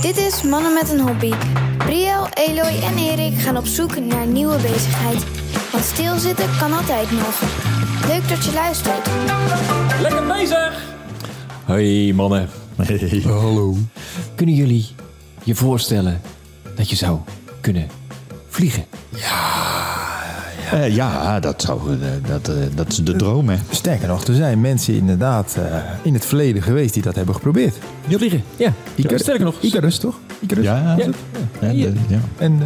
Dit is Mannen met een Hobby. Briel, Eloy en Erik gaan op zoek naar een nieuwe bezigheid. Want stilzitten kan altijd nog. Leuk dat je luistert. Lekker bezig! Hoi mannen. Hallo. Kunnen jullie je voorstellen dat je zou kunnen vliegen? Eh, ja, dat, zou, eh, dat, eh, dat is de droom, hè? Sterker nog, er zijn mensen inderdaad eh, in het verleden geweest die dat hebben geprobeerd. Vliegen? Ja. Icarus- Sterker nog. Icarus, toch? Icarus. Ja, Ja. ja, de- ja. En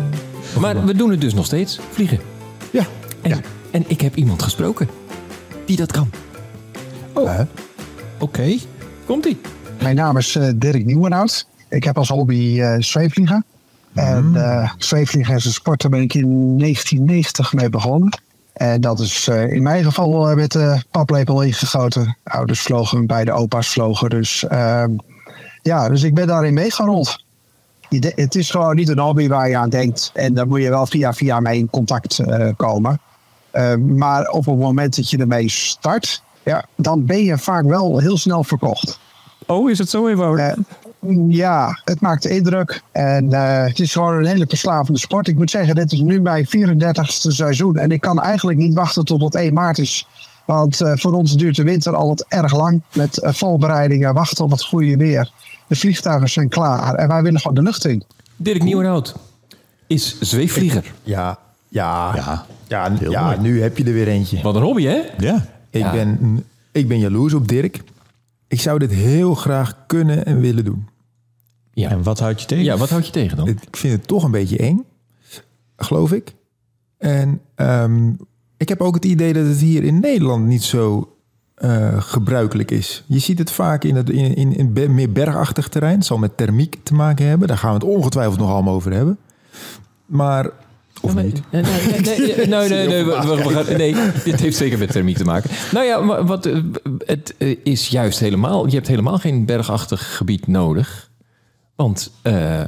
eh, Maar we doen het dus nog steeds. Vliegen. ja. En, Ja. en ik heb iemand gesproken die dat kan. Oh. Oké. Komt-ie? Mijn naam is eh, Dirk Nieuwenhout. Ik heb als hobby eh zweefvliegen. En eh zweefvliegen is een sport, daar ben ik in 1990 mee begonnen. En dat is eh, in mijn geval eh, met de paplepel ingegoten. Ouders vlogen, beide opa's vlogen. Dus ehm, ja, dus ik ben daarin meegerold. Het is gewoon niet een hobby waar je aan denkt. En daar moet je wel via via mee in contact eh, komen. Eh, maar op het moment dat je ermee start, ja, dan ben je vaak wel heel snel verkocht. Oh, is het zo eenvoudig? Ja, het maakt indruk. En eh, het is gewoon een hele verslavende sport. Ik moet zeggen, dit is nu mijn 34ste seizoen. En ik kan eigenlijk niet wachten tot het 1 maart is. Want eh, voor ons duurt de winter altijd erg lang. Met eh, voorbereidingen, wachten op het goede weer. De vliegtuigen zijn klaar. En wij willen gewoon de lucht in. Dirk Nieuwenhout is zweefvlieger. Ja, ja, Ja, ja, nu heb je er weer eentje. Wat een hobby, hè? Ja. Ik, Ja. ben, ik ben jaloers op Dirk. Ik zou dit heel graag kunnen en willen doen. Ja. En wat houd je tegen? Ja, wat houd je tegen dan? Ik vind het toch een beetje eng, geloof ik. En ehm, ik heb ook het idee dat het hier in Nederland niet zo eh, gebruikelijk is. Je ziet het vaak in, het, in, in, meer bergachtig terrein. Het zal met thermiek te maken hebben. Daar gaan we het ongetwijfeld nog allemaal over hebben. Maar, of niet? Nee, nee, nee, nee, dit heeft zeker met thermiek te maken. Nou ja, maar wat, eh, het eh, is juist helemaal... Je hebt helemaal geen bergachtig gebied nodig. Want eh,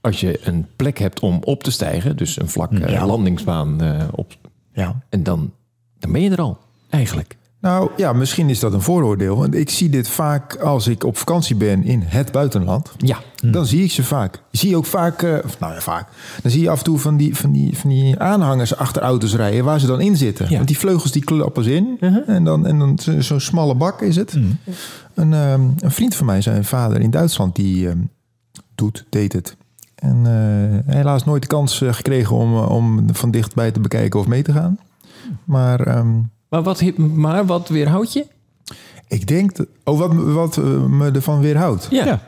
als je een plek hebt om op te stijgen... dus een vlak eh, Ja. landingsbaan eh, op... Ja. en dan, dan ben je er al, eigenlijk. Nou ja, misschien is dat een vooroordeel. Want ik zie dit vaak als ik op vakantie ben in het buitenland. Ja, Dan zie ik ze vaak. Je zie ook vaak, eh, of nou ja, vaak. Dan zie je af en toe van die, van die, van die aanhangers achter auto's rijden waar ze dan in zitten. Ja. Want die vleugels die klappen ze in. En dan, en dan zo- zo'n smalle bak is het. Een, ehm, een vriend van mij, zijn vader in Duitsland, die ehm, doet, deed het. En eh, helaas nooit de kans eh, gekregen om, eh, om van dichtbij te bekijken of mee te gaan. Maar ehm, maar wat, maar wat weerhoudt je? ik denk, dat, oh, wat, me- wat me ervan weerhoudt. Ja. Ja.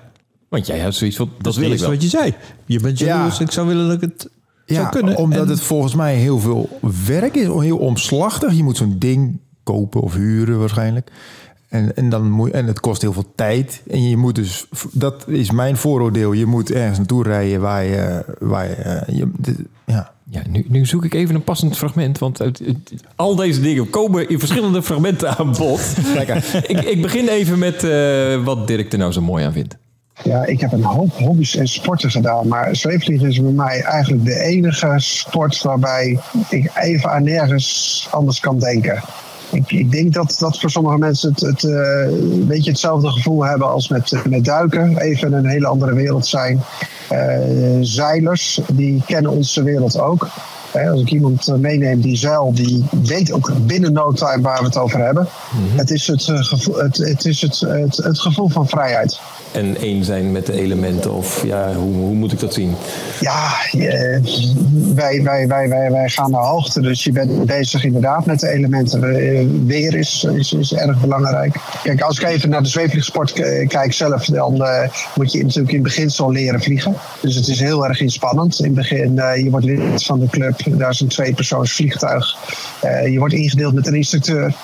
Want jij had zoiets van, dat, Dat wil ik is wel. wat je zei. Je bent Ja. jaloers. Ik zou willen dat ik het zou kunnen. Omdat En- het volgens mij heel veel werk is, heel omslachtig. Je moet zo'n ding kopen of huren waarschijnlijk. En, en, dan moet, en het kost heel veel tijd. En je moet dus, dat is mijn vooroordeel, je moet ergens naartoe rijden waar je, waar je, eh, je ja. Ja, nu, nu zoek ik even een passend fragment, want uit, uit- al deze dingen komen in verschillende fragmenten aan bod. ik, ik begin even met eh, wat Dirk er nou zo mooi aan vindt. Ja, ik heb een hoop hobby's en sporten gedaan. Maar zweefvliegen is bij mij eigenlijk de enige sport waarbij ik even aan nergens anders kan denken. Ik, ik denk dat, dat voor sommige mensen het, het eh, een beetje hetzelfde gevoel hebben als met, met duiken. Even een hele andere wereld zijn. Eh, zeilers, die kennen onze wereld ook. Hè, als ik iemand eh, meeneem die zeil, die weet ook binnen no time waar we het over hebben. Het is, het, eh, gevoel, het, het, is het, het, het gevoel van vrijheid. En één zijn met de elementen, of ja, hoe, hoe moet ik dat zien? Ja, wij, wij, wij, wij, wij gaan naar hoogte, dus je bent bezig inderdaad met de elementen. Eh, Weer is, is, is erg belangrijk. Kijk, als ik even naar de zweefvliegsport kijk zelf, dan eh, moet je natuurlijk in beginsel leren vliegen. Dus het is heel erg inspannend. In het begin, eh, je wordt lid van de club, daar is een tweepersoons vliegtuig. Je wordt ingedeeld met een instructeur.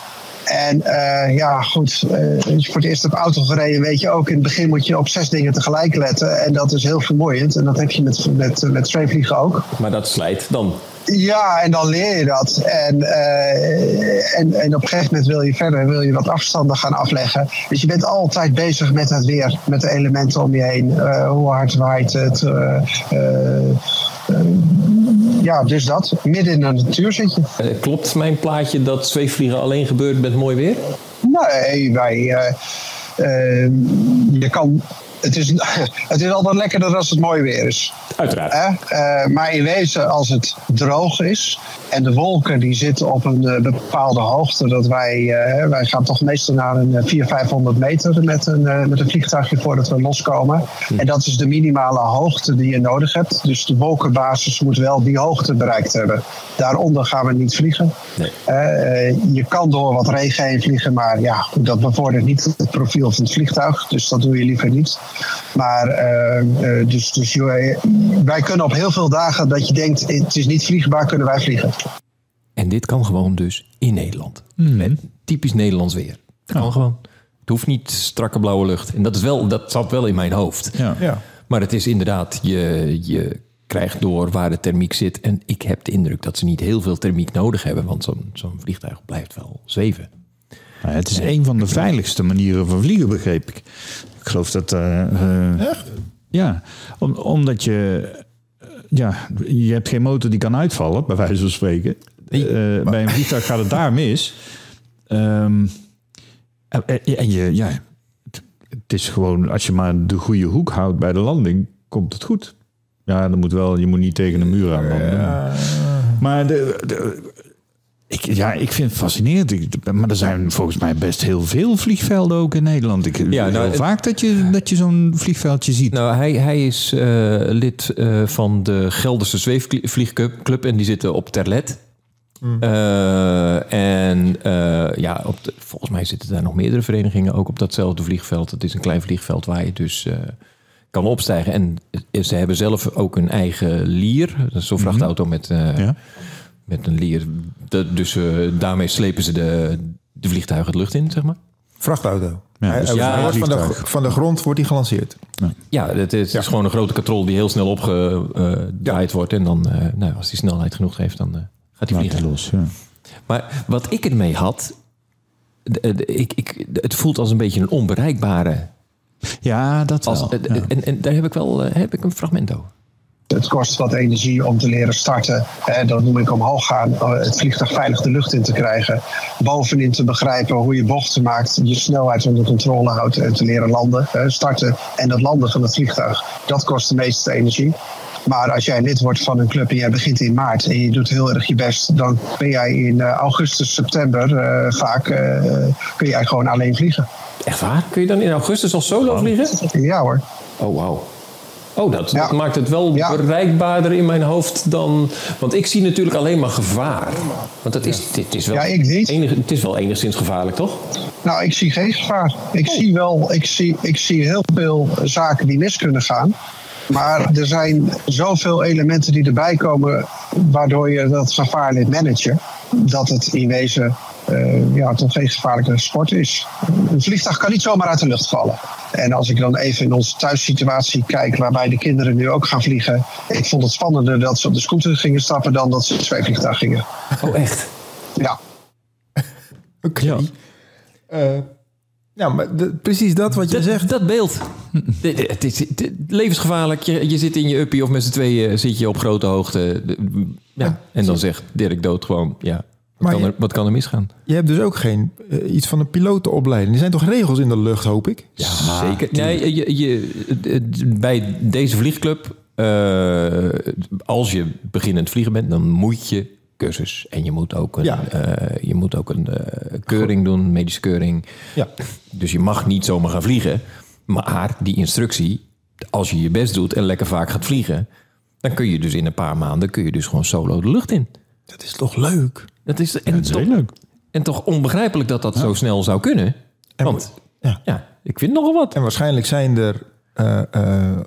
En eh, ja, goed, als je voor het eerst op auto gereden, weet je ook, in het begin moet je op zes dingen tegelijk letten. En dat is heel vermoeiend. En dat heb je met, met, met zweefvliegen ook. Maar dat slijt dan. Ja, en dan leer je dat. En, eh, en, en op een gegeven moment wil je verder, wil je wat afstanden gaan afleggen. Dus je bent altijd bezig met het weer, met de elementen om je heen. Hoe hard waait het? Ja, dus dat. Midden in de natuur zit je. Eh, klopt mijn plaatje dat zweefvliegen alleen gebeurt met mooi weer? Nee, wij. eh, eh, je kan het is, het is altijd lekkerder als het mooi weer is. Uiteraard. Eh, maar in wezen, als het droog is en de wolken die zitten op een eh, bepaalde hoogte, dat wij, eh, wij gaan toch meestal naar een eh, 400, 500 meter met een, eh, met een vliegtuigje voordat we loskomen. En dat is de minimale hoogte die je nodig hebt. Dus de wolkenbasis moet wel die hoogte bereikt hebben. Daaronder gaan we niet vliegen. Nee. Eh, eh, je kan door wat regen heen vliegen, maar ja, dat bevordert niet het profiel van het vliegtuig. Dus dat doe je liever niet. Maar eh, eh, dus, dus je- wij kunnen op heel veel dagen dat je denkt, het is niet vliegbaar, kunnen wij vliegen. En dit kan gewoon dus in Nederland. Met typisch Nederlands weer. Het kan gewoon. Het hoeft niet strakke blauwe lucht. En dat, is wel, dat zat wel in mijn hoofd. Ja. Ja. Maar het is inderdaad, je, je krijgt door waar de thermiek zit. En ik heb de indruk dat ze niet heel veel thermiek nodig hebben. Want zo'n zo'n vliegtuig blijft wel zweven. Nou, het is een van de veiligste manieren van vliegen, begreep ik. Ik geloof dat... eh, eh, Ja, om, omdat je... eh, Ja, je hebt geen motor die kan uitvallen, bij wijze van spreken. Eh, bij een vliegtuig gaat het daar mis. Ehm, en, je, ja, het, is gewoon, als je maar de goede hoek houdt bij de landing, komt het goed. Ja, dan moet wel, je moet niet tegen een muur aan landen. Maar de, de, ik, ja, ik vind het fascinerend. Ik- maar er zijn volgens mij best heel veel vliegvelden ook in Nederland. Ik Ja, nou, heel het- vaak dat je, dat je zo'n vliegveldje ziet. Nou, hij, hij is eh, lid eh, van de Gelderse Zweefvliegclub. En die zitten op Terlet. Eh, en eh, ja, op de- volgens mij zitten daar nog meerdere verenigingen ook op datzelfde vliegveld. Het is een klein vliegveld waar je dus eh, kan opstijgen. En ze hebben zelf ook een eigen lier. Dat is zo'n vrachtauto met, eh, ja? Met een lier. Dat- dus eh, daarmee slepen ze de, de vliegtuigen de lucht in, zeg maar. Vrachtauto. Ja, dus ja, van, de, van de grond wordt hij gelanceerd. Ja, het is, het is gewoon een grote katrol die heel snel opgedraaid wordt. En dan, eh, nou, als die snelheid genoeg heeft, dan eh, gaat hij Laat vliegen. die los. Ja. Maar wat ik ermee had, de- de- ik, ik, het voelt als een beetje een onbereikbare. ja, dat Als, wel. ja. en, en daar heb ik wel heb ik een fragment over. Het kost wat energie om te leren starten. Hè, dat noem ik omhoog gaan. eh, Het vliegtuig veilig de lucht in te krijgen. Bovenin te begrijpen hoe je bochten maakt. Je snelheid onder controle houdt. En te leren landen. hè, Starten en het landen van het vliegtuig. Dat kost de meeste energie. Maar als jij lid wordt van een club en jij begint in maart en je doet heel erg je best, dan ben jij in eh, augustus, september eh, vaak kun jij gewoon alleen vliegen. Echt waar? Kun je dan in augustus al solo vliegen? Ja hoor. Oh, wauw. Oh, dat, Ja. dat maakt het wel Ja. bereikbaarder in mijn hoofd dan... Want ik zie natuurlijk alleen maar gevaar. Want het is, dit is wel, Ja, ik niet. enig- het is wel enigszins gevaarlijk, toch? Nou, ik zie geen gevaar. Ik zie wel, ik zie, ik zie heel veel zaken die mis kunnen gaan. Maar er zijn zoveel elementen die erbij komen, waardoor je dat gevaar leert managen. Dat het in wezen eh, ja, toch geen gevaarlijke sport is. Een vliegtuig kan niet zomaar uit de lucht vallen. En als ik dan even in onze thuissituatie kijk, waarbij de kinderen nu ook gaan vliegen. Ik vond het spannender dat ze op de scooter gingen stappen dan dat ze in het zweefvliegtuig gingen. Oh, echt? Ja. Oké. Ja. Eh, ja, maar de- precies dat wat je Dat, zegt. dat beeld. De- de- Het is levensgevaarlijk. Je, je zit in je uppie of met z'n tweeën zit je op grote hoogte. De- Ja. En dan zegt Dirk Dood gewoon, ja, wat, Maar kan je- er, wat kan er misgaan? Je hebt dus ook geen eh, iets van een pilotenopleiding. Er zijn toch regels in de lucht, hoop ik? Zeker. Nee, je, bij deze vliegclub, eh, als je beginnend vliegen bent, dan moet je cursus. En je moet ook een, Ja. eh, je moet ook een keuring doen, medische keuring. Ja. Dus je mag niet zomaar gaan vliegen. Maar die instructie, als je je best doet en lekker vaak gaat vliegen, dan kun je dus in een paar maanden kun je dus gewoon solo de lucht in. Dat is toch leuk? Dat is, en, Dat is toch, en toch onbegrijpelijk dat dat zo snel zou kunnen. Want Ja. ja, ik vind nogal wat. En waarschijnlijk zijn er... eh, eh,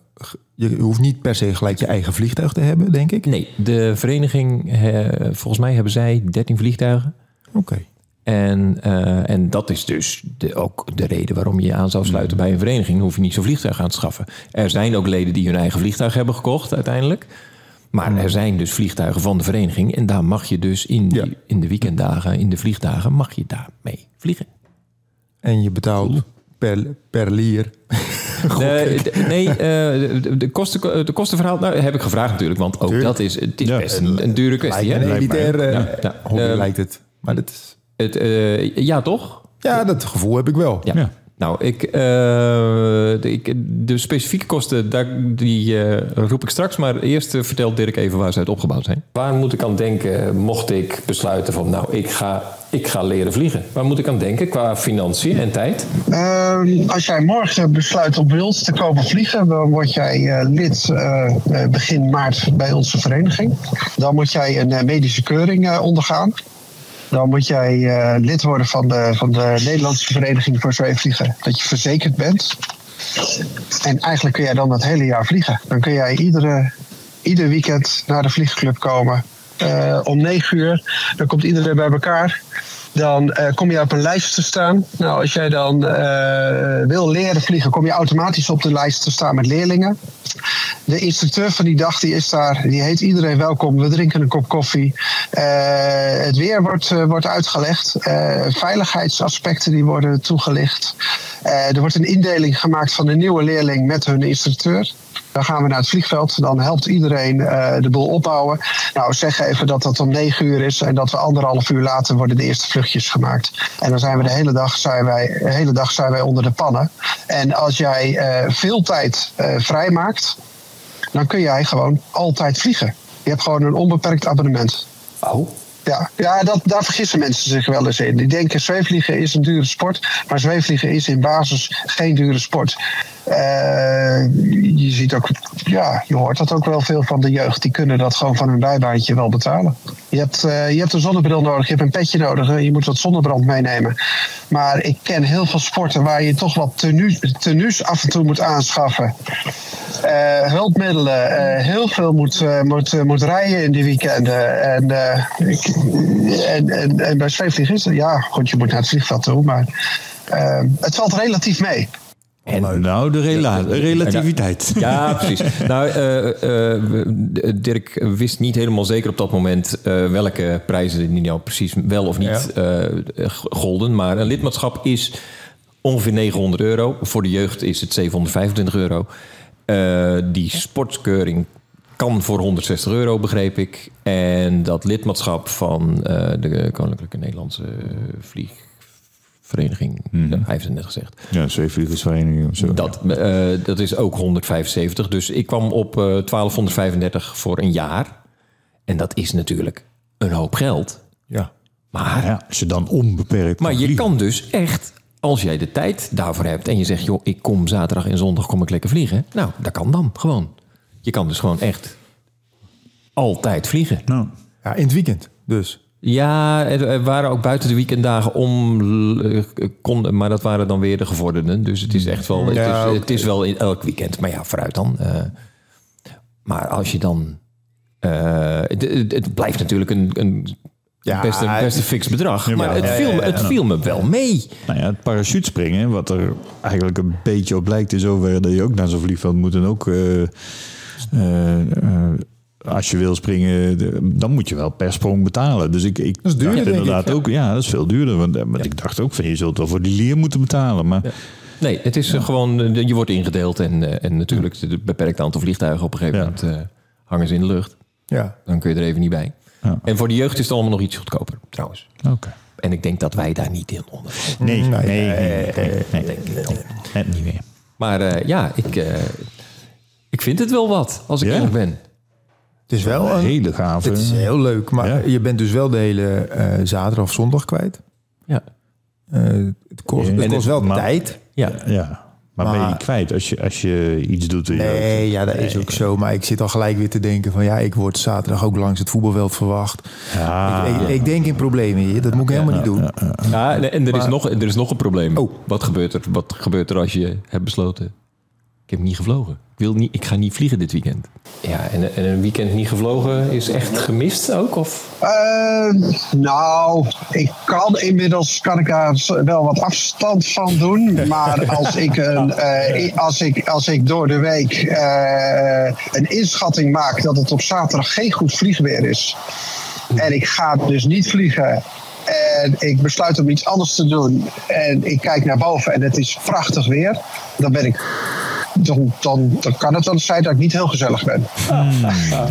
je hoeft niet per se gelijk je eigen vliegtuig te hebben, denk ik. Nee, de vereniging, eh, volgens mij hebben zij 13 vliegtuigen. Oké. En, en dat is dus de, ook de reden waarom je je aan zou sluiten bij een vereniging. Dan hoef je niet zo'n vliegtuig aan te schaffen. Er zijn ook leden die hun eigen vliegtuig hebben gekocht uiteindelijk. Maar er zijn dus vliegtuigen van de vereniging. En daar mag je dus in, die- Ja. in de weekenddagen, in de vliegdagen, mag je daarmee vliegen. En je betaalt per, per lier. Nee, eh, de, de, kosten, de kostenverhaal nou, heb ik gevraagd natuurlijk. Want ook Tuurlijk. dat is, het is Ja. best een, een dure kwestie. Lijkt een eh, Ja, ja. hobby, Eh, lijkt het. Maar dat is, Het, eh, ja, toch? ja, dat gevoel heb ik wel. Ja. Nou, ik, uh, de, ik, de, specifieke kosten, daar, die uh, roep ik straks. Maar eerst uh, vertelt Dirk even waar ze uit opgebouwd zijn. Waar moet ik aan denken mocht ik besluiten van... nou, ik ga, ik ga leren vliegen? Waar moet ik aan denken qua financiën en tijd? Ehm, als jij morgen besluit op wild te komen vliegen... dan word jij lid begin maart bij onze vereniging. Dan moet jij een medische keuring ondergaan. Dan moet jij uh, lid worden van de, van de Nederlandse Vereniging voor Zweefvliegen. Dat je verzekerd bent. En eigenlijk kun jij dan het hele jaar vliegen. Dan kun jij iedere, ieder weekend naar de vliegclub komen. Uh, om negen uur. Dan komt iedereen bij elkaar. Dan uh, kom je op een lijst te staan. Nou, als jij dan wil leren vliegen, kom je automatisch op de lijst te staan met leerlingen. De instructeur van die dag die is daar. Die heet iedereen welkom. We drinken een kop koffie. Uh, het weer wordt, wordt uitgelegd. Veiligheidsaspecten die worden toegelicht. er wordt een indeling gemaakt van de nieuwe leerling met hun instructeur. Dan gaan we naar het vliegveld. Dan helpt iedereen de boel opbouwen. Nou, zeg even dat dat om negen uur is. En dat we anderhalf uur later worden de eerste vluchtjes gemaakt. En dan zijn we de hele dag, zijn wij, de hele dag zijn wij onder de pannen. En als jij veel tijd vrijmaakt dan kun jij gewoon altijd vliegen. Je hebt gewoon een onbeperkt abonnement. Oh. Ja, ja dat, daar vergissen mensen zich wel eens in. Die denken zweefvliegen is een dure sport, maar zweefvliegen is in basis geen dure sport. Uh, je ziet ook, ja, je hoort dat ook wel veel van de jeugd. Die kunnen dat gewoon van hun bijbaantje wel betalen. Je hebt, uh, je hebt een zonnebril nodig, je hebt een petje nodig, je moet wat zonnebrand meenemen. Maar ik ken heel veel sporten waar je toch wat tenues, af en toe moet aanschaffen. Hulpmiddelen, heel veel moet, moet, moet rijden in die weekenden. En, ik, en, en, en, bij het, ja, goed, je moet naar het vliegveld toe, maar het valt relatief mee. En, nou, de rela relativiteit. Ja, precies. nou, uh, uh, Dirk wist niet helemaal zeker op dat moment uh, welke prijzen die nou precies wel of niet ja. golden. Maar een lidmaatschap is ongeveer 900 euro. Voor de jeugd is het 725 euro. die sportkeuring kan voor 160 euro, begreep ik. En dat lidmaatschap van de Koninklijke Nederlandse Vlieg vereniging. Mhm. Ja, hij heeft het net gezegd. Ja, zweefvliegersvereniging of zo. Dat, uh, dat is ook 175. Dus ik kwam op uh, 1235 voor een jaar. En dat is natuurlijk een hoop geld. Ja. Maar, ja, als je dan onbeperkt. Maar je kan dus echt, als jij de tijd daarvoor hebt en je zegt, joh, ik kom zaterdag en zondag kom ik lekker vliegen. Nou, dat kan dan gewoon. Je kan dus gewoon echt altijd vliegen. Nou. Ja, in het weekend dus. Ja, er waren ook buiten de weekenddagen om, kon, maar dat waren dan weer de gevorderden. Dus het is echt wel, het, Ja, is, het is wel in elk weekend. Maar ja, vooruit dan. eh. maar als je dan, eh, het, het- het blijft natuurlijk een, een Ja, best, een, best een fix bedrag. Ja, maar het, viel, me- het viel me wel mee. Nou ja, het parachutespringen, wat er eigenlijk een beetje op lijkt in zoverre dat je ook naar zo'n vliegveld moet en ook eh, eh, eh, als je wil springen, dan moet je wel per sprong betalen. Dus ik, ik dat is duurder, inderdaad ook, ja. dat is veel duurder. Want, eh, ik dacht ook van je zult wel voor die leer moeten betalen. Maar Nee, het is eh, gewoon, eh, je wordt ingedeeld en, en natuurlijk het beperkt aantal vliegtuigen op een gegeven moment hangen ze in de lucht. Ja. Dan kun je er even niet bij. Ja. En voor de jeugd is het allemaal nog iets goedkoper, trouwens. Oké. En ik denk dat wij daar niet in onder. Nee, nee, nee, nee, nee, denk niet. niet meer. Maar ja, ik, ik vind het wel wat, als ik ja? eerlijk ben. Het is wel Een een... hele gave. Het is heel leuk, maar Ja. je bent dus wel de hele eh, zaterdag of zondag kwijt. Ja, Eh, het kost, het het- kost wel maar- tijd. ja. Ja, maar, ben je kwijt als je, als je iets doet? in je hoofd? Nee, ja, dat is ook zo. Maar ik zit al gelijk weer te denken van... ja, ik word zaterdag ook langs het voetbalveld verwacht. Ja, ik, ik, ik denk in problemen hier. Dat moet ik helemaal niet doen. ja en en er, is nog, er is nog een probleem. Oh. Wat, gebeurt er, wat gebeurt er als je hebt besloten... ik heb niet gevlogen. Ik, wil niet, ik ga niet vliegen dit weekend. Ja, en, en een weekend niet gevlogen is echt gemist ook? Of? Eh, nou, ik kan inmiddels kan ik daar wel wat afstand van doen. Maar als ik, een, eh, als ik, als ik door de week eh, een inschatting maak dat het op zaterdag geen goed vliegweer is. En ik ga dus niet vliegen. En ik besluit om iets anders te doen. En ik kijk naar boven en het is prachtig weer. Dan ben ik. Dan, dan, dan kan het wel eens zijn dat ik niet heel gezellig ben.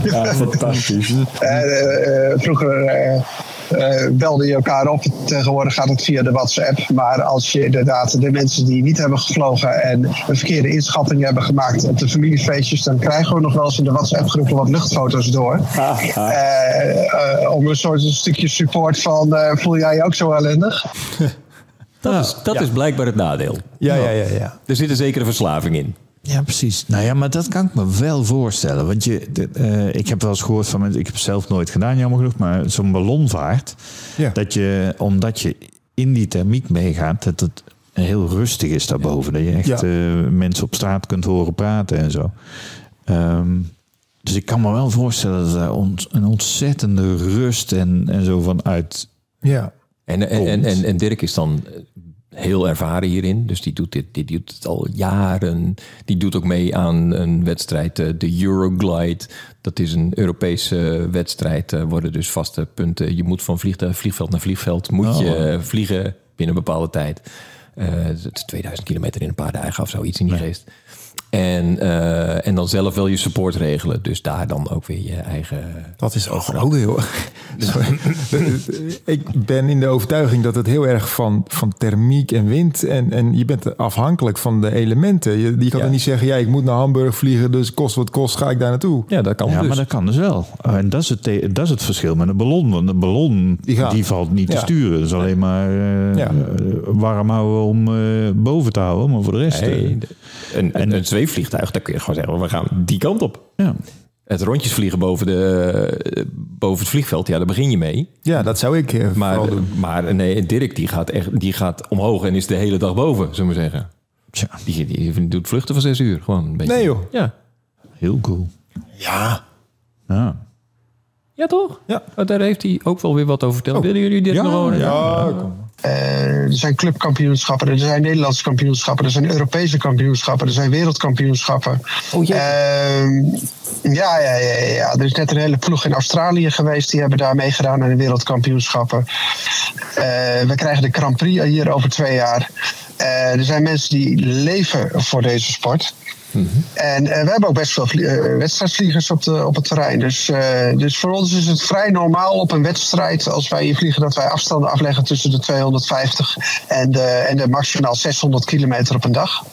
Ja, fantastisch. Eh, eh, vroeger, eh, eh, belde je elkaar op. Tegenwoordig gaat het via de WhatsApp. Maar als je inderdaad de mensen die niet hebben gevlogen en een verkeerde inschatting hebben gemaakt op de familiefeestjes, dan krijgen we nog wel eens in de WhatsApp-groepen wat luchtfoto's door. Eh, eh, om een soort een stukje support van eh, voel jij je ook zo ellendig? Dat, is, dat is blijkbaar het nadeel. Ja, ja, ja, ja. Er zit een zekere verslaving in. Ja, precies. Nou ja, maar dat kan ik me wel voorstellen. Want je, de- eh, ik heb wel eens gehoord van mensen, ik heb het zelf nooit gedaan, jammer genoeg, maar zo'n ballonvaart, Ja. dat je, omdat je in die thermiek meegaat, dat het heel rustig is daarboven. Dat je echt Ja. eh, mensen op straat kunt horen praten en zo. Ehm, dus ik kan me wel voorstellen dat er ont- een ontzettende rust en, en zo vanuit. ja. En, en, en, en, en Dirk is dan heel ervaren hierin. Dus die doet dit, die doet het al jaren. Die doet ook mee aan een wedstrijd, eh, de Euroglide. Dat is een Europese wedstrijd. Er worden dus vaste punten. Je moet van vliegtuig, vliegveld naar vliegveld moet je eh, vliegen binnen een bepaalde tijd. Eh, het is 2000 kilometer in een paar dagen of zoiets in die geest. En, eh, en dan zelf wel je support regelen. Dus daar dan ook weer je eigen... Dat is ook, ook heel. Ik ben in de overtuiging dat het heel erg van, van thermiek en wind. En, en je bent afhankelijk van de elementen. Je, je kan Ja. er niet zeggen, ja, ik moet naar Hamburg vliegen, dus kost wat kost, ga ik daar naartoe. Ja, dat kan Ja, dus. maar dat kan dus wel. Uh, En dat is, het, dat is het verschil met een ballon. Want een ballon Die die, valt niet te sturen. Dat is alleen maar eh, Ja. eh, warm houden om eh, boven te houden. Maar voor de rest... Eh, een, een, een zweefvliegtuig, daar kun je gewoon zeggen, we gaan die kant op. ja. Het rondjes vliegen boven, de, boven het vliegveld, ja, daar begin je mee. Ja, dat zou ik eh, Maar, vooral doen. maar nee, Dirk die gaat, echt, die gaat omhoog en is de hele dag boven, zullen we zeggen. Tja, Die, die doet vluchten van zes uur, gewoon een beetje. Nee joh. Ja, heel cool. Ja. Ja. ja toch? Ja. Oh, Daar heeft hij ook wel weer wat over verteld. Willen jullie dit Ja, nog horen? ja, kom. Eh, er zijn clubkampioenschappen, er zijn Nederlandse kampioenschappen, er zijn Europese kampioenschappen, er zijn wereldkampioenschappen. Oh, ja, ja, ja, ja, er is net een hele ploeg in Australië geweest, die hebben daar meegedaan aan de wereldkampioenschappen. Eh, we krijgen de Grand Prix hier over twee jaar. Eh, er zijn mensen die leven voor deze sport. En eh, we hebben ook best veel eh, wedstrijdvliegers op, de, op het terrein. Dus, dus voor ons is het vrij normaal op een wedstrijd, als wij hier vliegen, dat wij afstanden afleggen tussen de 250 en de, en de maximaal 600 kilometer op een dag.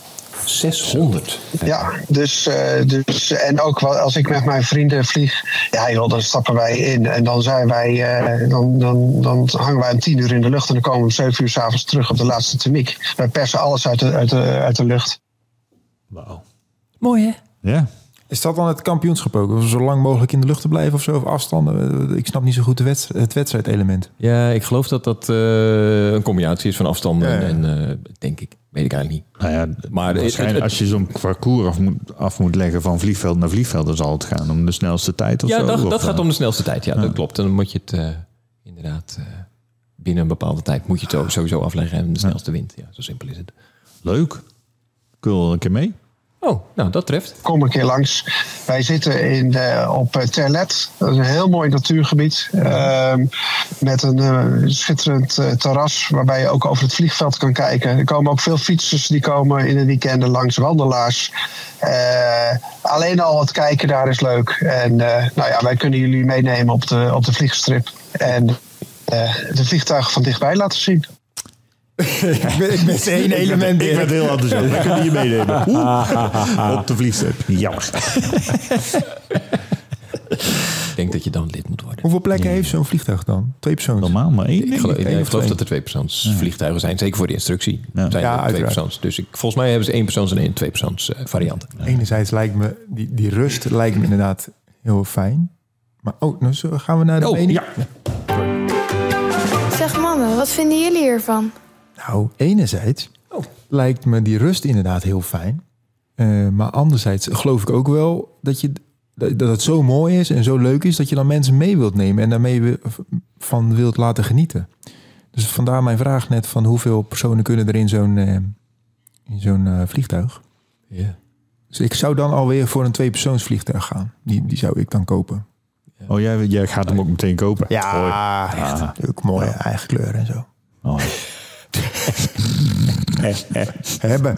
600. Ja, dus, eh, dus en ook wel als ik met mijn vrienden vlieg, ja joh, dan stappen wij in en dan zijn wij, eh, dan, dan, dan hangen wij om tien uur in de lucht en dan komen we om zeven uur s'avonds terug op de laatste thermiek. Wij persen alles uit de, uit de, uit de lucht. Wauw. Mooi hè? Ja. Is dat dan het kampioenschap ook? Of zo lang mogelijk in de lucht te blijven of zo? Of afstanden? Ik snap niet zo goed de wedstrijd, het wedstrijdelement. Ja, ik geloof dat dat eh, een combinatie is van afstanden Ja, ja. en, eh, denk ik. Weet ik eigenlijk niet. Nou ja, Maar het- als je zo'n parcours af moet, af moet leggen van vliegveld naar vliegveld, dan zal het gaan om de snelste tijd of Ja, zo. dat, of, dat gaat eh, om de snelste tijd. Ja, dat klopt. En dan moet je het eh, inderdaad eh, binnen een bepaalde tijd moet je het sowieso afleggen en de snelste wint. Ja, zo simpel is het. Leuk. Kun je wel een keer mee? Oh, nou dat treft. kom een keer langs. Wij zitten in, eh, op eh, Terlet. Dat is een heel mooi natuurgebied. ehm, met een eh, schitterend terras waarbij je ook over het vliegveld kan kijken. Er komen ook veel fietsers die komen in de weekenden langs wandelaars. Alleen al het kijken daar is leuk. En nou ja, wij kunnen jullie meenemen op de, op de vliegstrip. En de vliegtuigen van dichtbij laten zien. ik ben, ik ben één element Ik ben heel enthousiast. Wij kunnen je meenemen. Op de vliegtuig. Jammer. Ik denk dat je dan lid moet worden. Hoeveel plekken heeft zo'n vliegtuig dan? Twee persoons? Normaal maar één. Ik denk geloof, ik. ik twee. dat er twee persoons vliegtuigen zijn. Zeker voor de instructie Ja. zijn Ja, twee uiteraard. persoons. Dus ik, volgens mij hebben ze één persoons en één twee persoons eh, varianten. Enerzijds lijkt me, die, die rust lijkt me inderdaad heel fijn. Maar oh, nou zo gaan we naar de Oh, mening. ja. Zeg mannen, wat vinden jullie hiervan? Nou, enerzijds lijkt me die rust inderdaad heel fijn. Eh, maar anderzijds geloof ik ook wel dat, je, dat het zo mooi is en zo leuk is... dat je dan mensen mee wilt nemen en daarmee van wilt laten genieten. Dus vandaar mijn vraag net van hoeveel personen kunnen er in zo'n eh, in zo'n eh, vliegtuig. Ja. Dus ik zou dan alweer voor een tweepersoonsvliegtuig gaan. Die, die zou ik dan kopen. Oh, jij, jij gaat hem ook meteen kopen? Ja, echt. Ook mooie eigen kleur en zo. Oh. Hebben.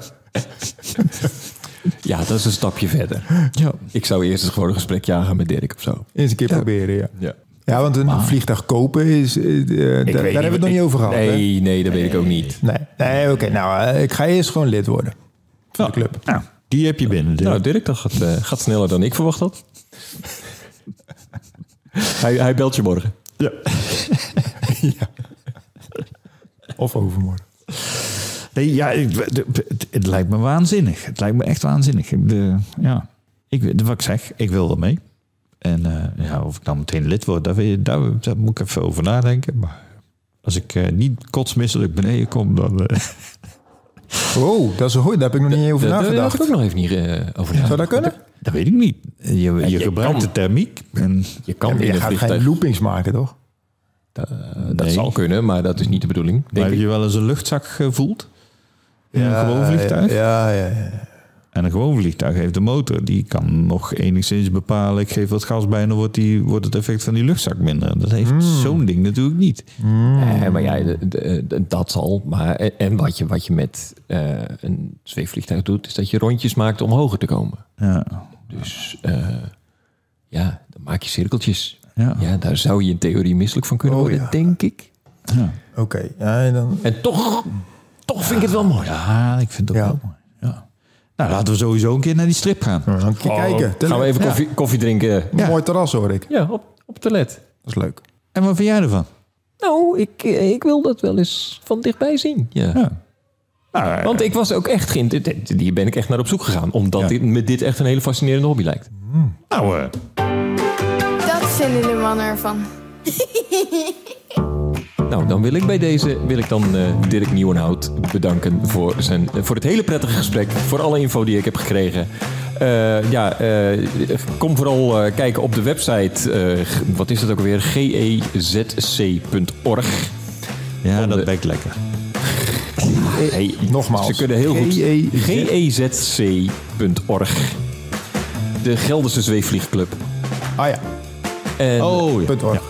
ja, dat is een stapje verder. Ja. Ik zou eerst eens gewoon een gesprek jagen met Dirk of zo. Eens een keer proberen, ja. Ja. Ja, want een vliegtuig kopen is... eh, eh, daar hebben we het nog niet over gehad. hè? Nee, nee, dat weet ik ook niet. Nee, nee oké. nou, eh, ik ga eerst gewoon lid worden. Van de club. Nou, die heb je binnen. Dirk. Nou, Dirk, dat gaat, gaat sneller dan ik verwacht had. hij, hij belt je morgen. Of overmorgen. Nee, ja, het, het- het lijkt me waanzinnig. Het lijkt me echt waanzinnig. De, ja, ik, wat ik zeg, ik wil er mee. En eh, ja, of ik dan meteen lid word, daar, daar, daar moet ik even over nadenken. Maar als ik eh, niet kotsmisselijk beneden kom, dan... eh, Oh, dat is een gooi. Daar heb ik nog niet over daar nagedacht. ik ook nog even niet eh, over nagedacht. Zou dat kunnen? dat weet ik niet. Je, je, je gebruikt kan. de thermiek. En, Je kan Ja, maar je gaat vliegtuig... geen loopings maken, toch? Dat Nee. zal kunnen, maar dat is niet de bedoeling, maar denk heb ik. je wel eens een luchtzak gevoeld? In een gewoon vliegtuig? Ja, ja, ja. En een gewoon vliegtuig heeft een motor. Die kan nog enigszins bepalen. Ik geef wat gas bij en dan wordt, die, wordt het effect van die luchtzak minder. Dat heeft zo'n ding natuurlijk niet. Nee, maar ja, de- de- de- dat zal. Maar, en- wat je, wat je met eh, een zweefvliegtuig doet, is dat je rondjes maakt om hoger te komen. Ja. Dus eh, ja, dan maak je cirkeltjes. Ja. Ja, daar zou je in theorie misselijk van kunnen Oh, worden, ja. denk ik. Ja. Oké. Ja, en dan... En toch, toch vind ik het wel mooi. ja, ik vind het ook Ja. wel mooi. Ja. Nou, laten we sowieso een keer naar die strip gaan. Dan gaan we kijken. Gaan we even koffie, koffie drinken? Mooi terras hoor ik. Ja, op, op het toilet. Dat is leuk. En wat vind jij ervan? Nou, ik, eh, ik wil dat wel eens van dichtbij zien. Ja. Ja. Nou, Want ik was ook echt geïnteresseerd. Hier ben ik echt naar op zoek gegaan. Omdat Ja. dit, me dit echt een hele fascinerende hobby lijkt. nou eh, Dat vinden de mannen ervan. Nou, dan wil ik bij deze wil ik dan eh, Dirk Nieuwenhout bedanken voor, zijn, voor het hele prettige gesprek. Voor alle info die ik heb gekregen. Eh, ja, eh, kom vooral eh, kijken op de website. eh, wat is het ook alweer? gezc.org. ja, dat de- bekt lekker. Hey, Nogmaals. Ze kunnen heel goed. GEZ. gezc.org. De Gelderse Zweefvliegclub. Ah ja. En, Oh, ja. Punt org.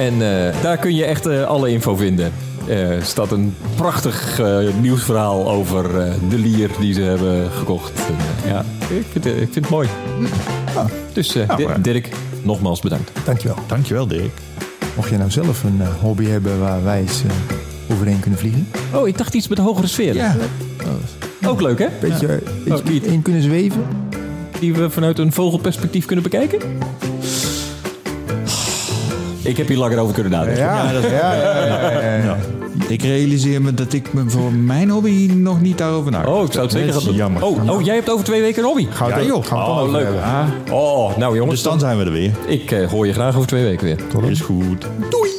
En eh, daar kun je echt eh, alle info vinden. Er staat een prachtig eh, nieuwsverhaal over eh, de lier die ze hebben gekocht. En, eh, ja, ik vind, eh, ik vind het mooi. Dus eh, Di- maar- Dirk, nogmaals bedankt. Dankjewel. Dankjewel, Dirk. Mocht je nou zelf een eh, hobby hebben waar wij eens eh, overheen kunnen vliegen. Oh, ik dacht iets met de hogere sfeer. Ja. Ook leuk, hè? Beetje, eh, Oh, iets niet. in kunnen zweven. Die we vanuit een vogelperspectief kunnen bekijken. Ik heb hier langer over kunnen nadenken. Ja, dat is, ja, ja, ja, ja, ja. Ik realiseer me dat ik me voor mijn hobby nog niet daarover na. Oh, ik zou het zeker gaan doen. jammer. Oh, oh, jij hebt over twee weken een hobby. Gaan we Ja, joh. gaan we het dan Oh, leuk. hebben. Oh, nou jongens, Dus dan zijn we er weer. ik eh, hoor je graag over twee weken weer. Is goed. Doei!